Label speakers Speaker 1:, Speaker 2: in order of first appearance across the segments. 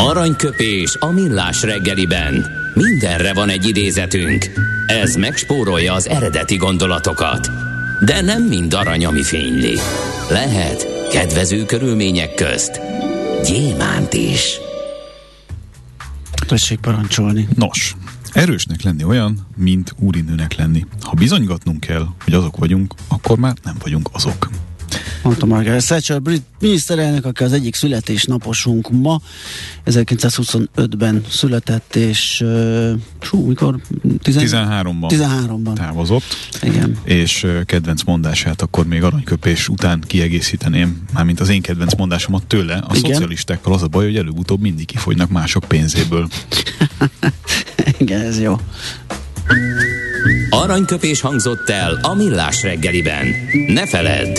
Speaker 1: Aranyköpés a millás reggeliben. Mindenre van egy idézetünk. Ez megspórolja az eredeti gondolatokat. De nem mind arany, ami fényli. Lehet kedvező körülmények közt gyémánt is.
Speaker 2: Tessék parancsolni.
Speaker 3: Nos, erősnek lenni olyan, mint úrinőnek lenni. Ha bizonygatnunk kell, hogy azok vagyunk, akkor már nem vagyunk azok
Speaker 2: mondta Margaret Thatcher, brit miniszterelnök, aki az egyik születésnaposunk ma, 1925-ben született, és hú, mikor?
Speaker 3: 13-ban
Speaker 2: 13-ban
Speaker 3: távozott.
Speaker 2: Igen.
Speaker 3: És kedvenc mondását akkor még aranyköpés után kiegészíteném, mármint az én kedvenc mondásomat tőle. A Igen. szocialistákkal az a baj, hogy előbb-utóbb mindig kifogynak mások pénzéből.
Speaker 2: Igen, ez jó.
Speaker 1: Aranyköpés hangzott el a millás reggeliben. Ne feledd,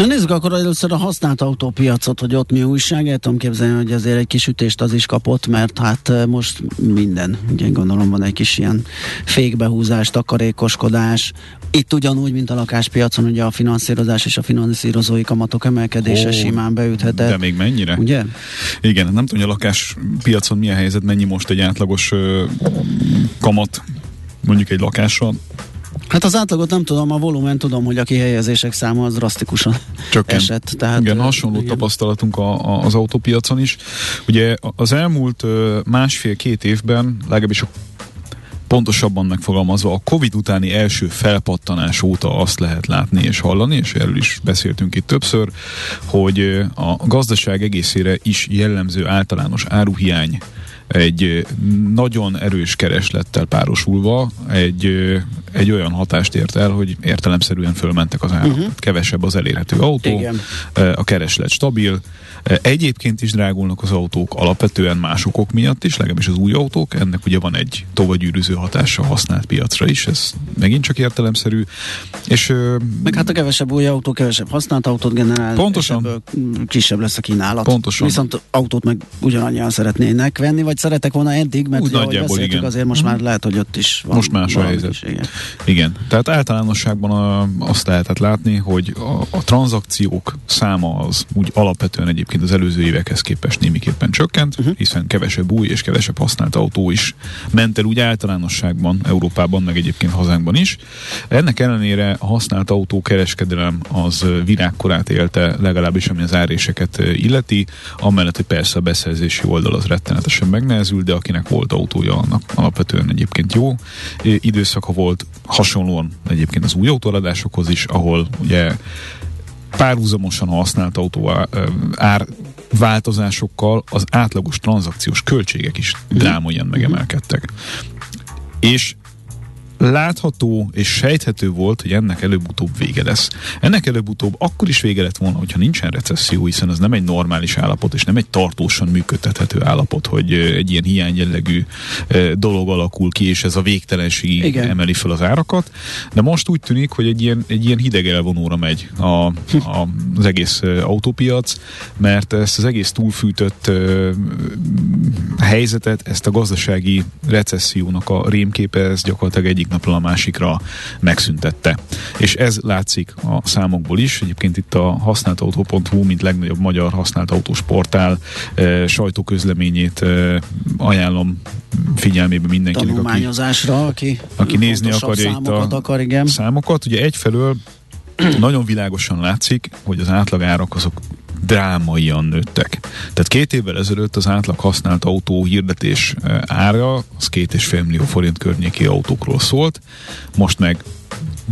Speaker 2: Na nézzük akkor először a használt autópiacot, hogy ott mi újság. El tudom képzelni, hogy azért egy kis ütést az is kapott, mert hát most minden, ugye gondolom van egy kis ilyen fékbehúzás, takarékoskodás. Itt ugyanúgy, mint a lakáspiacon, ugye a finanszírozás és a finanszírozói kamatok emelkedése oh, simán beüthetett.
Speaker 3: De még mennyire?
Speaker 2: Ugye?
Speaker 3: Igen, nem tudom, hogy a lakáspiacon milyen helyzet, mennyi most egy átlagos uh, kamat mondjuk egy lakásra,
Speaker 2: Hát az átlagot nem tudom, a volumen tudom, hogy a kihelyezések száma az drasztikusan Csökken. esett.
Speaker 3: Tehát, igen, hasonló igen. tapasztalatunk a, a, az autópiacon is. Ugye az elmúlt másfél-két évben, legalábbis a pontosabban megfogalmazva a Covid utáni első felpattanás óta azt lehet látni és hallani, és erről is beszéltünk itt többször, hogy a gazdaság egészére is jellemző általános áruhiány egy nagyon erős kereslettel párosulva egy, egy olyan hatást ért el, hogy értelemszerűen fölmentek az árak. Uh-huh. Kevesebb az elérhető autó, Igen. a kereslet stabil, Egyébként is drágulnak az autók alapvetően más okok miatt is, legalábbis az új autók. Ennek ugye van egy tovagyűrűző hatása a használt piacra is, ez megint csak értelemszerű. És,
Speaker 2: Meg hát a kevesebb új autó, kevesebb használt autót generál.
Speaker 3: Pontosan.
Speaker 2: kisebb lesz a kínálat.
Speaker 3: Pontosan.
Speaker 2: Viszont autót meg ugyanannyian szeretnének venni, vagy szeretek volna eddig, mert Úgy nagyjából igen. azért most már lehet, hogy ott is van.
Speaker 3: Most más a helyzet. Is, igen. igen. Tehát általánosságban a, azt lehetett látni, hogy a, a tranzakciók száma az úgy alapvetően egyébként egyébként az előző évekhez képest némiképpen csökkent, uh-huh. hiszen kevesebb új és kevesebb használt autó is ment el úgy általánosságban Európában, meg egyébként hazánkban is. Ennek ellenére a használt autó kereskedelem az virágkorát élte, legalábbis ami az áréseket illeti, amellett, hogy persze a beszerzési oldal az rettenetesen megnehezült, de akinek volt autója, annak alapvetően egyébként jó időszaka volt, hasonlóan egyébként az új autóadásokhoz is, ahol ugye párhuzamosan használt autó ár változásokkal az átlagos tranzakciós költségek is mhm. drámaian megemelkedtek. És látható és sejthető volt, hogy ennek előbb-utóbb vége lesz. Ennek előbb-utóbb akkor is vége lett volna, hogyha nincsen recesszió, hiszen ez nem egy normális állapot, és nem egy tartósan működtethető állapot, hogy egy ilyen hiányjellegű dolog alakul ki, és ez a végtelenség Igen. emeli fel az árakat. De most úgy tűnik, hogy egy ilyen, egy ilyen hideg elvonóra megy a, a, az egész autópiac, mert ezt az egész túlfűtött helyzetet, ezt a gazdasági recessziónak a rémképe, ez gyakorlatilag egyik napról a másikra megszüntette. És ez látszik a számokból is. Egyébként itt a használtautó.hu, mint legnagyobb magyar használt autós portál e, sajtóközleményét e, ajánlom figyelmébe mindenkinek,
Speaker 2: aki, aki,
Speaker 3: aki nézni akarja itt a
Speaker 2: akar, igen.
Speaker 3: számokat. Ugye egyfelől nagyon világosan látszik, hogy az átlagárak azok drámaian nőttek. Tehát két évvel ezelőtt az átlag használt autó hirdetés eh, ára az két és fél millió forint környéki autókról szólt, most meg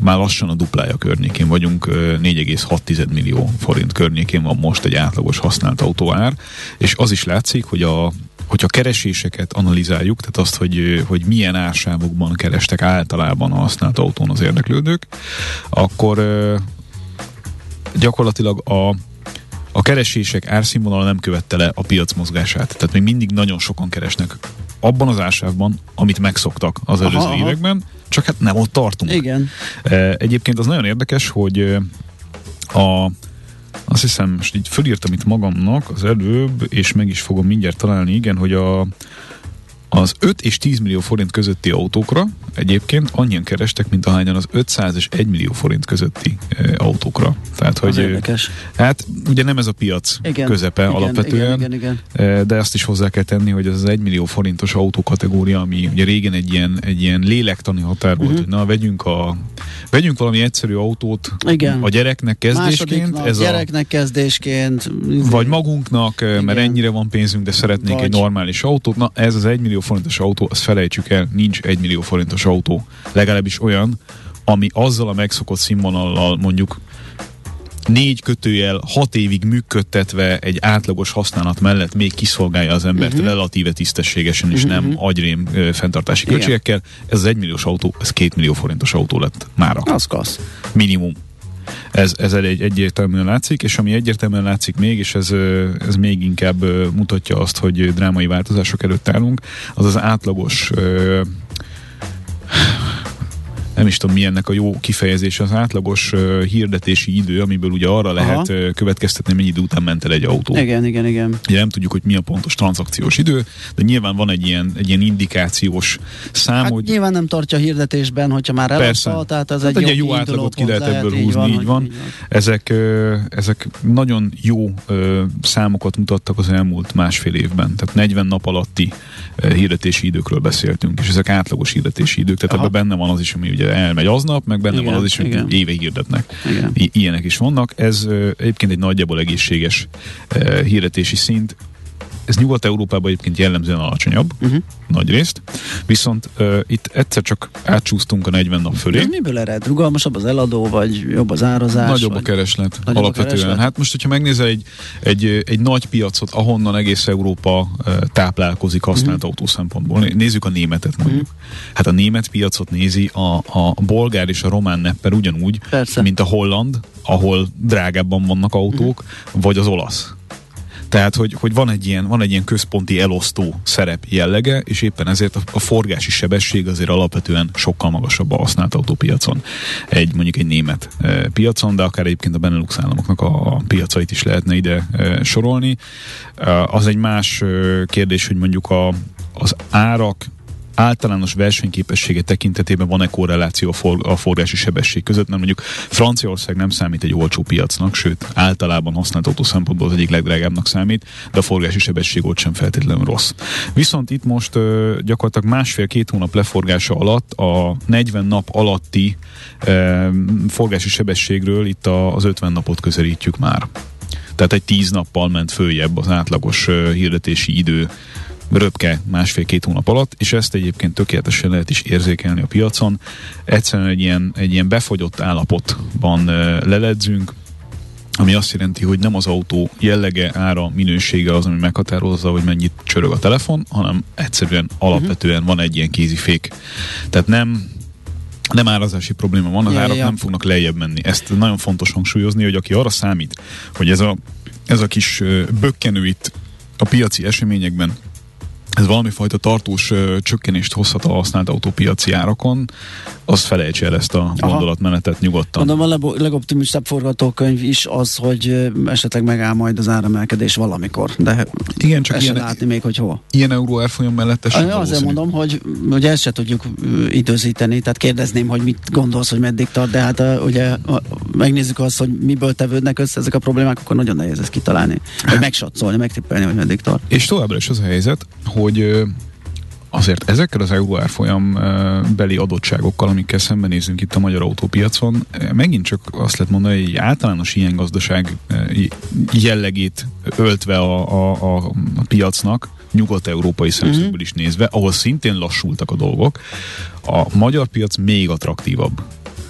Speaker 3: már lassan a duplája környékén vagyunk, 4,6 eh, millió forint környékén van most egy átlagos használt autóár, és az is látszik, hogy a hogyha kereséseket analizáljuk, tehát azt, hogy, eh, hogy milyen ársávokban kerestek általában a használt autón az érdeklődők, akkor gyakorlatilag a a keresések árszínvonala nem követte le a piac mozgását. Tehát még mindig nagyon sokan keresnek abban az ársávban, amit megszoktak az előző aha, években, csak hát nem ott tartunk.
Speaker 2: Igen.
Speaker 3: Egyébként az nagyon érdekes, hogy a azt hiszem, most így fölírtam itt magamnak az előbb, és meg is fogom mindjárt találni, igen, hogy a az 5 és 10 millió forint közötti autókra egyébként annyian kerestek, mint ahányan az 500 és 1 millió forint közötti e, autókra.
Speaker 2: Tehát, hogy, érdekes.
Speaker 3: Hát ugye nem ez a piac igen, közepe igen, alapvetően, igen, igen, igen. de azt is hozzá kell tenni, hogy ez az 1 millió forintos autókategória, ami ugye régen egy ilyen, egy ilyen lélektani határ volt, uh-huh. hogy na vegyünk, a, vegyünk valami egyszerű autót igen. a gyereknek kezdésként.
Speaker 2: Nap, ez gyereknek a, kezdésként.
Speaker 3: Vagy magunknak, igen. mert ennyire van pénzünk, de szeretnénk vagy. egy normális autót. Na ez az 1 millió millió forintos autó, azt felejtsük el, nincs egy millió forintos autó. Legalábbis olyan, ami azzal a megszokott színvonallal mondjuk négy kötőjel hat évig működtetve egy átlagos használat mellett még kiszolgálja az embert uh-huh. relatíve tisztességesen, és uh-huh. nem mhm. agyrém ö, fenntartási Igen. költségekkel. Ez az egymilliós autó, ez két millió forintos autó lett mára.
Speaker 2: Az kasz.
Speaker 3: Minimum. Ez, ez egy, egyértelműen látszik, és ami egyértelműen látszik még, és ez, ez még inkább mutatja azt, hogy drámai változások előtt állunk, az az átlagos nem is tudom mi ennek a jó kifejezés, az átlagos uh, hirdetési idő, amiből ugye arra lehet uh, következtetni, mennyi idő után ment el egy autó.
Speaker 2: Igen, igen, igen.
Speaker 3: Ugye nem tudjuk, hogy mi a pontos tranzakciós idő, de nyilván van egy ilyen, egy ilyen indikációs szám, hát
Speaker 2: hogy... Nyilván nem tartja hirdetésben, hogyha már eladta, tehát ez hát egy, egy jó, jó átlagot
Speaker 3: ki lehet ebből húzni, így van. Így van. Így van. Ezek, uh, ezek nagyon jó számokat mutattak az elmúlt másfél évben, tehát 40 nap alatti hirdetési időkről beszéltünk, és ezek átlagos hirdetési idők, tehát Aha. ebben benne van az is, ami ugye elmegy aznap, meg benne igen, van az is, hogy éve hirdetnek. Igen. I- ilyenek is vannak. Ez egyébként egy nagyjából egészséges hirdetési szint ez Nyugat-Európában egyébként jellemzően alacsonyabb, uh-huh. nagy részt, viszont uh, itt egyszer csak átcsúsztunk a 40 nap fölé.
Speaker 2: Ez miből ered? Rugalmasabb az eladó, vagy jobb az árazás?
Speaker 3: Nagyobb vagy... a kereslet, nagyobb alapvetően. A kereslet? Hát most, hogyha megnézel egy, egy, egy nagy piacot, ahonnan egész Európa uh, táplálkozik használt uh-huh. autó szempontból, nézzük a németet mondjuk. Uh-huh. Hát a német piacot nézi a, a bolgár és a román nepper ugyanúgy, Persze. mint a holland, ahol drágábban vannak autók, uh-huh. vagy az olasz tehát, hogy, hogy van, egy ilyen, van egy ilyen központi elosztó szerep jellege, és éppen ezért a, a forgási sebesség azért alapvetően sokkal magasabb a használt autópiacon. Egy mondjuk egy német e, piacon, de akár egyébként a Benelux államoknak a, a piacait is lehetne ide e, sorolni. E, az egy más e, kérdés, hogy mondjuk a, az árak általános versenyképessége tekintetében van-e korreláció a, a forgási sebesség között, mert mondjuk Franciaország nem számít egy olcsó piacnak, sőt általában használt autó szempontból az egyik legdrágábbnak számít, de a forgási sebesség ott sem feltétlenül rossz. Viszont itt most ö, gyakorlatilag másfél-két hónap leforgása alatt a 40 nap alatti ö, forgási sebességről itt a, az 50 napot közelítjük már. Tehát egy 10 nappal ment följebb az átlagos ö, hirdetési idő röpke másfél-két hónap alatt, és ezt egyébként tökéletesen lehet is érzékelni a piacon. Egyszerűen egy ilyen, egy ilyen befogyott állapotban leledzünk, ami azt jelenti, hogy nem az autó jellege, ára, minősége az, ami meghatározza, hogy mennyit csörög a telefon, hanem egyszerűen alapvetően van egy ilyen kézifék. Tehát nem nem árazási probléma van, az ja, árak ja. nem fognak lejjebb menni. Ezt nagyon fontos hangsúlyozni, hogy aki arra számít, hogy ez a, ez a kis bökkenő itt a piaci eseményekben ez valami fajta tartós ö, csökkenést hozhat a használt autópiaci árakon, az felejtse el ezt a gondolatmenetet nyugodtan.
Speaker 2: Mondom, a legoptimistább forgatókönyv is az, hogy esetleg megáll majd az áremelkedés valamikor, de
Speaker 3: Igen, csak ilyen,
Speaker 2: látni még, hogy hol.
Speaker 3: Ilyen euró árfolyam mellett
Speaker 2: esetleg Azért mondom, hogy, hogy ezt se tudjuk időzíteni, tehát kérdezném, hogy mit gondolsz, hogy meddig tart, de hát ugye megnézzük azt, hogy miből tevődnek össze ezek a problémák, akkor nagyon nehéz ezt kitalálni, vagy megsatszolni, megtippelni, hogy meddig tart.
Speaker 3: És továbbra is az a helyzet, hogy azért ezekkel az euró árfolyam beli adottságokkal, amikkel szembenézünk itt a magyar autópiacon, megint csak azt lehet mondani, hogy egy általános ilyen gazdaság jellegét öltve a, a, a, piacnak, nyugat-európai szemszögből uh-huh. is nézve, ahol szintén lassultak a dolgok, a magyar piac még attraktívabb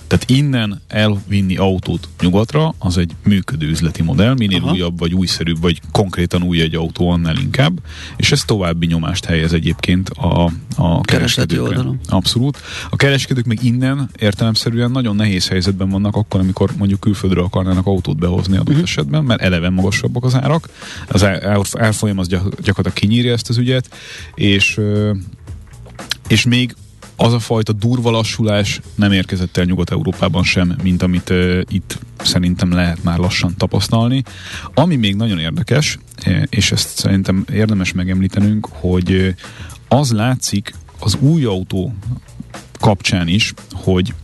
Speaker 3: Tehát innen elvinni autót nyugatra, az egy működő üzleti modell, minél Aha. újabb, vagy újszerűbb, vagy konkrétan új egy autó, annál inkább, és ez további nyomást helyez egyébként a, a kereskedőkre. Abszolút. A kereskedők meg innen értelemszerűen nagyon nehéz helyzetben vannak akkor, amikor mondjuk külföldről akarnának autót behozni adott uh-huh. esetben, mert eleve magasabbak az árak, az árfolyam az gyakorlatilag kinyírja ezt az ügyet, és és még az a fajta durva lassulás nem érkezett el Nyugat-Európában sem, mint amit uh, itt szerintem lehet már lassan tapasztalni. Ami még nagyon érdekes, és ezt szerintem érdemes megemlítenünk, hogy az látszik az új autó kapcsán is, hogy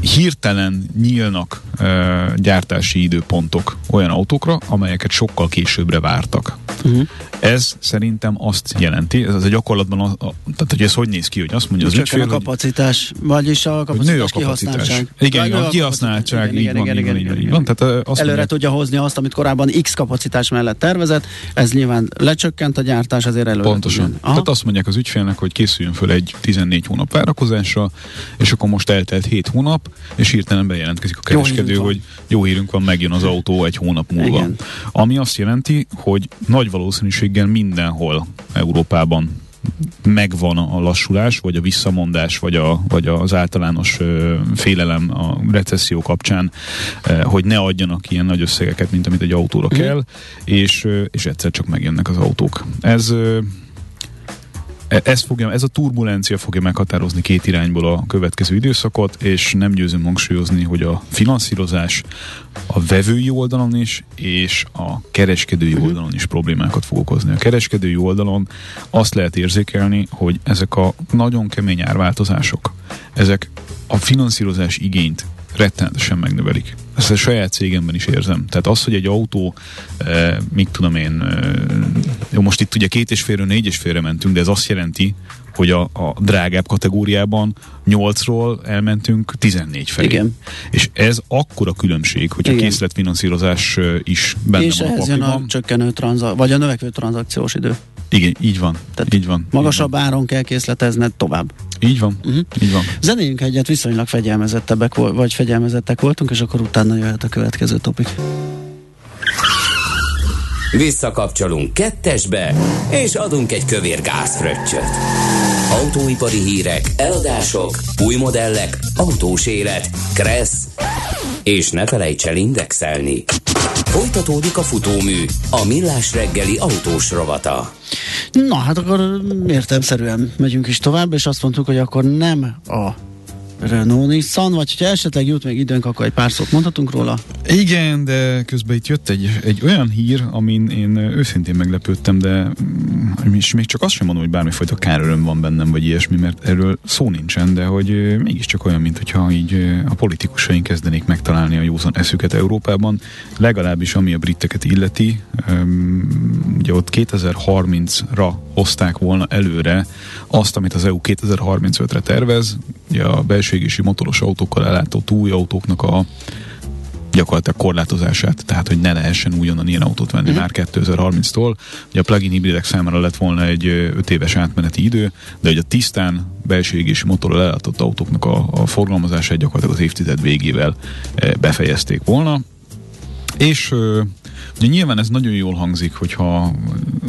Speaker 3: hirtelen nyílnak uh, gyártási időpontok olyan autókra, amelyeket sokkal későbbre vártak. Uh-huh. Ez szerintem azt jelenti, ez a gyakorlatban, a, a, tehát hogy ez hogy néz ki, hogy azt mondja az
Speaker 2: ügyfél, a kapacitás, vagyis a kapacitás, nő a kapacitás.
Speaker 3: Igen, a, a kihasználtság, van, így van, így van.
Speaker 2: Tehát azt Előre tudja hozni azt, amit korábban X kapacitás mellett tervezett, ez nyilván lecsökkent a gyártás, azért előre
Speaker 3: Pontosan. Tehát azt mondják az ügyfélnek, hogy készüljön föl egy 14 hónap várakozásra, és akkor most eltelt 7 hónap, és hirtelen bejelentkezik a kereskedő, jó hogy jó hírünk van, megjön az autó egy hónap múlva. Igen. Ami azt jelenti, hogy nagy valószínűséggel mindenhol Európában megvan a lassulás, vagy a visszamondás, vagy, a, vagy az általános ö, félelem a recesszió kapcsán, ö, hogy ne adjanak ilyen nagy összegeket, mint amit egy autóra mm. kell, és, ö, és egyszer csak megjönnek az autók. Ez ö, ez, fogja, ez a turbulencia fogja meghatározni két irányból a következő időszakot, és nem győzöm hangsúlyozni, hogy a finanszírozás a vevői oldalon is, és a kereskedői uh-huh. oldalon is problémákat fog okozni. A kereskedői oldalon azt lehet érzékelni, hogy ezek a nagyon kemény árváltozások, ezek a finanszírozás igényt rettenetesen megnövelik. Ezt a saját cégemben is érzem. Tehát az, hogy egy autó, eh, mit tudom én, eh, jó, most itt ugye két és félről négy és félre mentünk, de ez azt jelenti, hogy a, a drágább kategóriában 8-ról elmentünk 14 felé. Igen. És ez akkora különbség, hogy a készletfinanszírozás is benne
Speaker 2: és van a jön a csökkenő tranza- vagy a növekvő tranzakciós idő.
Speaker 3: Igen, így van. Tehát így van.
Speaker 2: Magasabb
Speaker 3: így
Speaker 2: van. áron kell készletezned tovább.
Speaker 3: Így van. Uh-huh. Így van.
Speaker 2: Zenéljünk egyet, viszonylag fegyelmezettebbek vagy fegyelmezettek voltunk, és akkor utána jöhet a következő topik.
Speaker 1: Visszakapcsolunk kettesbe, és adunk egy kövér gázfröccsöt. Autóipari hírek, eladások, új modellek, autós élet, kressz, és ne felejts el indexelni. Folytatódik a futómű, a millás reggeli autós rovata.
Speaker 2: Na, hát akkor értelmszerűen megyünk is tovább, és azt mondtuk, hogy akkor nem a Renault Nissan, vagy hogyha esetleg jut még időnk, akkor egy pár szót mondhatunk róla?
Speaker 3: Igen, de közben itt jött egy, egy olyan hír, amin én őszintén meglepődtem, de mm, és még csak azt sem mondom, hogy bármifajta káröröm van bennem, vagy ilyesmi, mert erről szó nincsen, de hogy mégiscsak olyan, mint hogyha így a politikusaink kezdenék megtalálni a józan eszüket Európában, legalábbis ami a briteket illeti, ugye ott 2030-ra hozták volna előre azt, amit az EU 2035-re tervez, ugye a belső égési motoros autókkal ellátott új autóknak a gyakorlatilag korlátozását, tehát hogy ne lehessen újonnan ilyen autót venni uh-huh. már 2030-tól. Ugye a plug-in hibridek számára lett volna egy 5 éves átmeneti idő, de hogy a tisztán belső égési motorral ellátott autóknak a, a forgalmazását gyakorlatilag az évtized végével befejezték volna. És Ugye nyilván ez nagyon jól hangzik, hogyha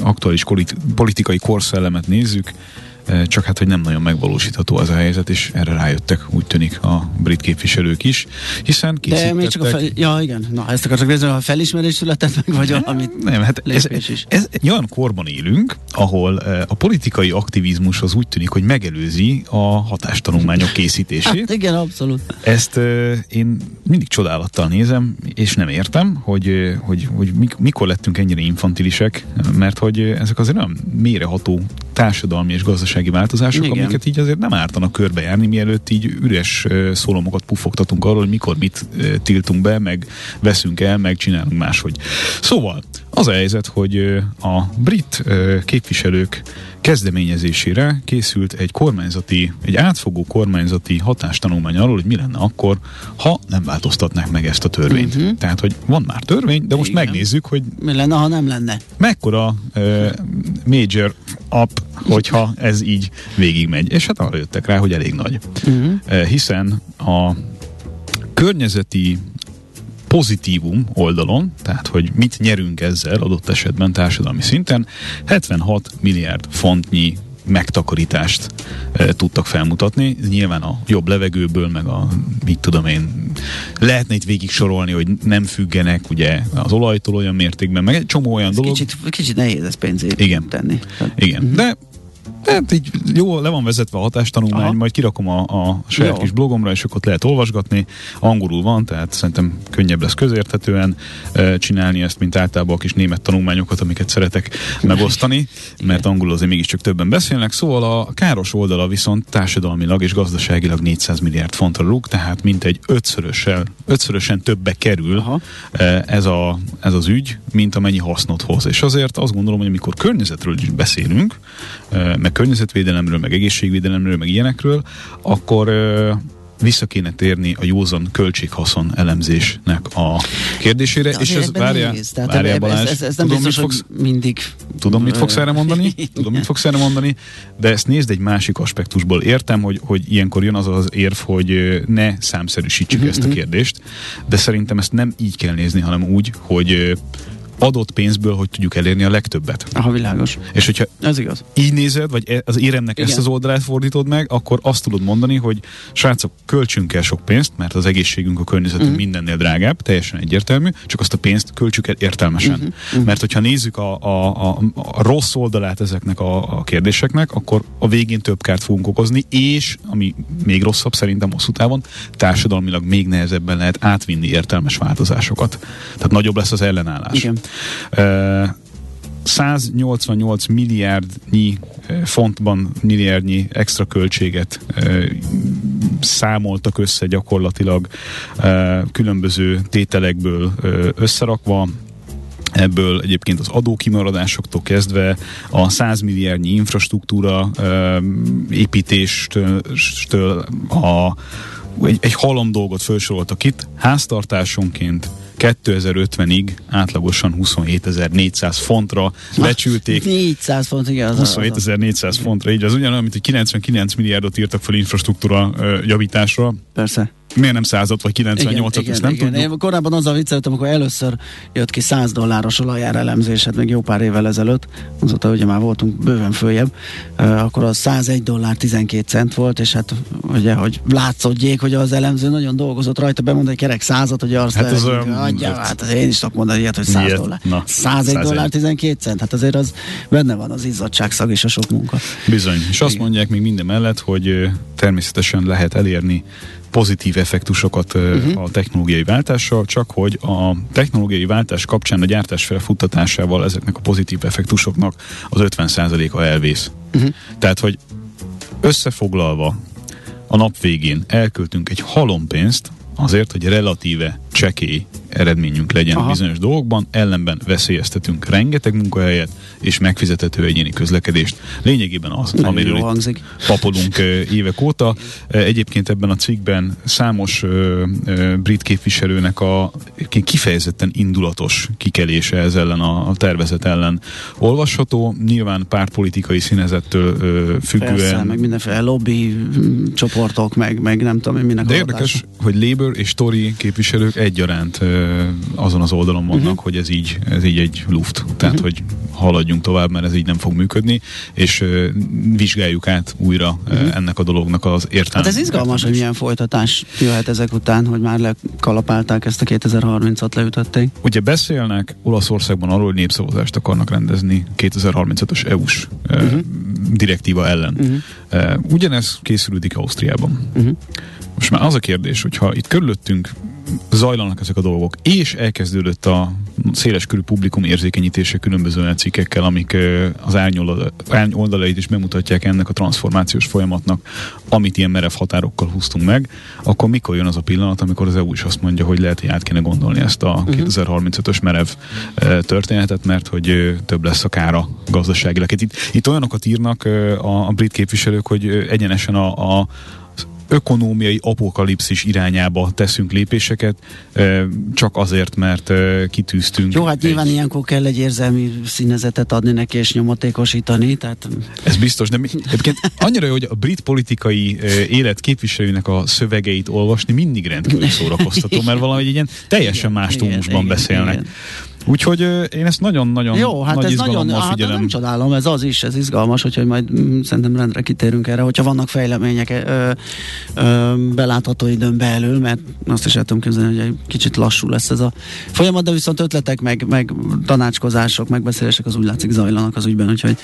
Speaker 3: aktuális politikai korszellemet nézzük, csak hát, hogy nem nagyon megvalósítható az a helyzet, és erre rájöttek, úgy tűnik a brit képviselők is, hiszen
Speaker 2: készítettek... De még csak a fel... Ja, igen. Na, ezt akartak nézni, a felismerés született meg, vagy valami
Speaker 3: Nem, hát ez, is. ez egy olyan korban élünk, ahol a politikai aktivizmus az úgy tűnik, hogy megelőzi a hatástanulmányok készítését.
Speaker 2: Hát igen, abszolút.
Speaker 3: Ezt én mindig csodálattal nézem, és nem értem, hogy, hogy, hogy mikor lettünk ennyire infantilisek, mert hogy ezek azért nem méreható társadalmi és gazdasági változások, Igen. amiket így azért nem ártanak körbejárni, mielőtt így üres szólomokat pufogtatunk arról, hogy mikor mit tiltunk be, meg veszünk el, meg csinálunk máshogy. Szóval, az a helyzet, hogy a brit képviselők kezdeményezésére készült egy kormányzati, egy átfogó kormányzati hatástanulmány arról, hogy mi lenne akkor, ha nem változtatnák meg ezt a törvényt. Uh-huh. Tehát, hogy van már törvény, de most Igen. megnézzük, hogy
Speaker 2: mi lenne, ha nem lenne.
Speaker 3: Mekkora uh, major up hogyha ez így végigmegy. És hát arra jöttek rá, hogy elég nagy. Uh-huh. Hiszen a környezeti pozitívum oldalon, tehát hogy mit nyerünk ezzel adott esetben társadalmi szinten, 76 milliárd fontnyi megtakarítást e, tudtak felmutatni. Nyilván a jobb levegőből, meg a, mit tudom én, lehetne itt végig sorolni, hogy nem függenek ugye az olajtól olyan mértékben, meg egy csomó olyan ez dolog.
Speaker 2: Kicsit, kicsit nehéz ezt pénzét
Speaker 3: Igen.
Speaker 2: tenni.
Speaker 3: Igen, uh-huh. de Hát így jó, le van vezetve a hatástanulmány, Aha. majd kirakom a, a saját jó. kis blogomra, és akkor ott lehet olvasgatni. Angolul van, tehát szerintem könnyebb lesz közérthetően e, csinálni ezt, mint általában a kis német tanulmányokat, amiket szeretek megosztani, mert angolul azért mégiscsak többen beszélnek. Szóval a káros oldala viszont társadalmilag és gazdaságilag 400 milliárd fontra rúg, tehát mintegy ötszörösen, ötszörösen többbe kerül Aha. ez, a, ez az ügy, mint amennyi hasznot hoz. És azért azt gondolom, hogy amikor környezetről is beszélünk, meg környezetvédelemről, meg egészségvédelemről, meg ilyenekről, akkor vissza kéne térni a józan költséghaszon elemzésnek a kérdésére, és ez várjál, várjál Balázs, ez, ez, ez nem tudom, biztos, mit fogsz,
Speaker 2: mindig
Speaker 3: tudom, mit fogsz erre mondani, tudom, mit fogsz erre mondani, de ezt nézd egy másik aspektusból. Értem, hogy, hogy ilyenkor jön az az érv, hogy ne számszerűsítsük ezt a mhm. kérdést, de szerintem ezt nem így kell nézni, hanem úgy, hogy adott pénzből, hogy tudjuk elérni a legtöbbet.
Speaker 2: Aha, világos.
Speaker 3: És hogyha
Speaker 2: Ez igaz.
Speaker 3: így nézed, vagy e- az éremnek Igen. ezt az oldalát fordítod meg, akkor azt tudod mondani, hogy srácok, költsünk el sok pénzt, mert az egészségünk, a környezetünk uh-huh. mindennél drágább, teljesen egyértelmű, csak azt a pénzt költsük el értelmesen. Uh-huh. Uh-huh. Mert hogyha nézzük a, a, a, a rossz oldalát ezeknek a, a kérdéseknek, akkor a végén több kárt fogunk okozni, és ami még rosszabb szerintem hosszú távon, társadalmilag még nehezebben lehet átvinni értelmes változásokat. Tehát nagyobb lesz az ellenállás. Igen. 188 milliárdnyi fontban milliárdnyi extra költséget számoltak össze gyakorlatilag különböző tételekből összerakva, Ebből egyébként az adókimaradásoktól kezdve a 100 milliárdnyi infrastruktúra építéstől a, egy, egy halom dolgot felsoroltak itt, háztartásonként 2050-ig átlagosan 27.400 fontra becsülték.
Speaker 2: 400 font, igen.
Speaker 3: 27.400 fontra, így az ugyanolyan, mint hogy 99 milliárdot írtak fel infrastruktúra javításra.
Speaker 2: Persze
Speaker 3: miért nem százat vagy 98-at, ezt nem igen. tudjuk.
Speaker 2: Én korábban azzal vicceltem, amikor először jött ki 100 dolláros olajár elemzés, hát még jó pár évvel ezelőtt, azóta ugye már voltunk bőven följebb, uh, akkor az 101 dollár 12 cent volt, és hát ugye, hogy látszódjék, hogy az elemző nagyon dolgozott rajta, bemond egy kerek százat, hogy azt hát az olyan, adja, hát én is tudok mondani ilyet, hogy 100 ilyet, dollár. Na, 101, 101 dollár 12 cent, hát azért az benne van az izzadságszag és a sok munka.
Speaker 3: Bizony, és Igen. azt mondják még minden mellett, hogy természetesen lehet elérni pozitív effektusokat uh-huh. a technológiai váltással, csak hogy a technológiai váltás kapcsán a gyártás felfuttatásával ezeknek a pozitív effektusoknak az 50%-a elvész. Uh-huh. Tehát, hogy összefoglalva a nap végén elköltünk egy halompénzt azért, hogy relatíve csekély eredményünk legyen Aha. bizonyos dolgokban, ellenben veszélyeztetünk rengeteg munkahelyet és megfizethető egyéni közlekedést. Lényegében az, Nem amiről itt hangzik. papolunk évek óta. Egyébként ebben a cikkben számos brit képviselőnek a kifejezetten indulatos kikelése ez ellen a, tervezet ellen olvasható. Nyilván pártpolitikai színezettől függően. Persze,
Speaker 2: meg mindenféle lobby csoportok, meg, meg nem tudom, minek
Speaker 3: De érdekes, hogy Labour és Tory képviselők egyaránt azon az oldalon vannak, uh-huh. hogy ez így, ez így egy luft. Tehát, uh-huh. hogy haladjunk tovább, mert ez így nem fog működni, és vizsgáljuk át újra uh-huh. ennek a dolognak az értelmét. Hát
Speaker 2: ez izgalmas, hogy milyen folytatás jöhet ezek után, hogy már lekalapálták ezt a 2030-at, leütötték.
Speaker 3: Ugye beszélnek Olaszországban arról, hogy népszavazást akarnak rendezni 2035-ös EU-s uh-huh. direktíva ellen. Uh-huh. Ugyanez készülődik Ausztriában. Uh-huh. Most már az a kérdés, hogyha itt körülöttünk zajlanak ezek a dolgok, és elkezdődött a széleskörű publikum érzékenyítése különböző cikkekkel, amik az árnyoldalait is bemutatják ennek a transformációs folyamatnak, amit ilyen merev határokkal húztunk meg, akkor mikor jön az a pillanat, amikor az EU is azt mondja, hogy lehet, hogy át kéne gondolni ezt a uh-huh. Mhm. 2035-ös merev történetet, mert hogy több lesz a kára gazdaságilag. Itt, itt olyanokat írnak a, a brit képviselők, hogy egyenesen a, a ökonómiai apokalipszis irányába teszünk lépéseket, csak azért, mert kitűztünk.
Speaker 2: Jó, hát nyilván egy... ilyenkor kell egy érzelmi színezetet adni neki és nyomatékosítani. Tehát...
Speaker 3: Ez biztos, de egyébként annyira jó, hogy a brit politikai élet képviselőnek a szövegeit olvasni mindig rendkívül szórakoztató, mert valami egy ilyen teljesen más tónusban beszélnek. Igen. Úgyhogy én ezt nagyon-nagyon
Speaker 2: Jó, hát
Speaker 3: nagy
Speaker 2: ez nagyon,
Speaker 3: hát
Speaker 2: figyelem. nem csodálom, ez az is, ez izgalmas, hogy majd mm, szerintem rendre kitérünk erre, hogyha vannak fejlemények ö, ö, belátható időn belül, mert azt is el tudom képzelni, hogy egy kicsit lassú lesz ez a folyamat, de viszont ötletek, meg, meg tanácskozások, megbeszélések az úgy látszik zajlanak az ügyben, úgyhogy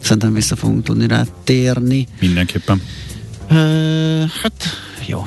Speaker 2: szerintem vissza fogunk tudni rá térni.
Speaker 3: Mindenképpen.
Speaker 2: Ö, hát jó.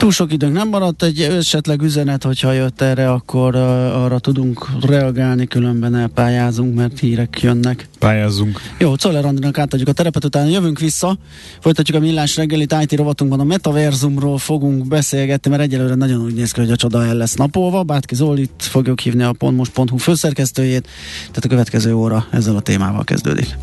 Speaker 2: Túl sok időnk nem maradt, egy esetleg üzenet, hogyha jött erre, akkor uh, arra tudunk reagálni, különben elpályázunk, mert hírek jönnek.
Speaker 3: Pályázzunk.
Speaker 2: Jó, Czoller Andrinak átadjuk a terepet, utána jövünk vissza, folytatjuk a millás reggelit, IT rovatunkban a metaverzumról fogunk beszélgetni, mert egyelőre nagyon úgy néz ki, hogy a csoda el lesz napolva. Bátki Zolit fogjuk hívni a pontmos.hu főszerkesztőjét, tehát a következő óra ezzel a témával kezdődik.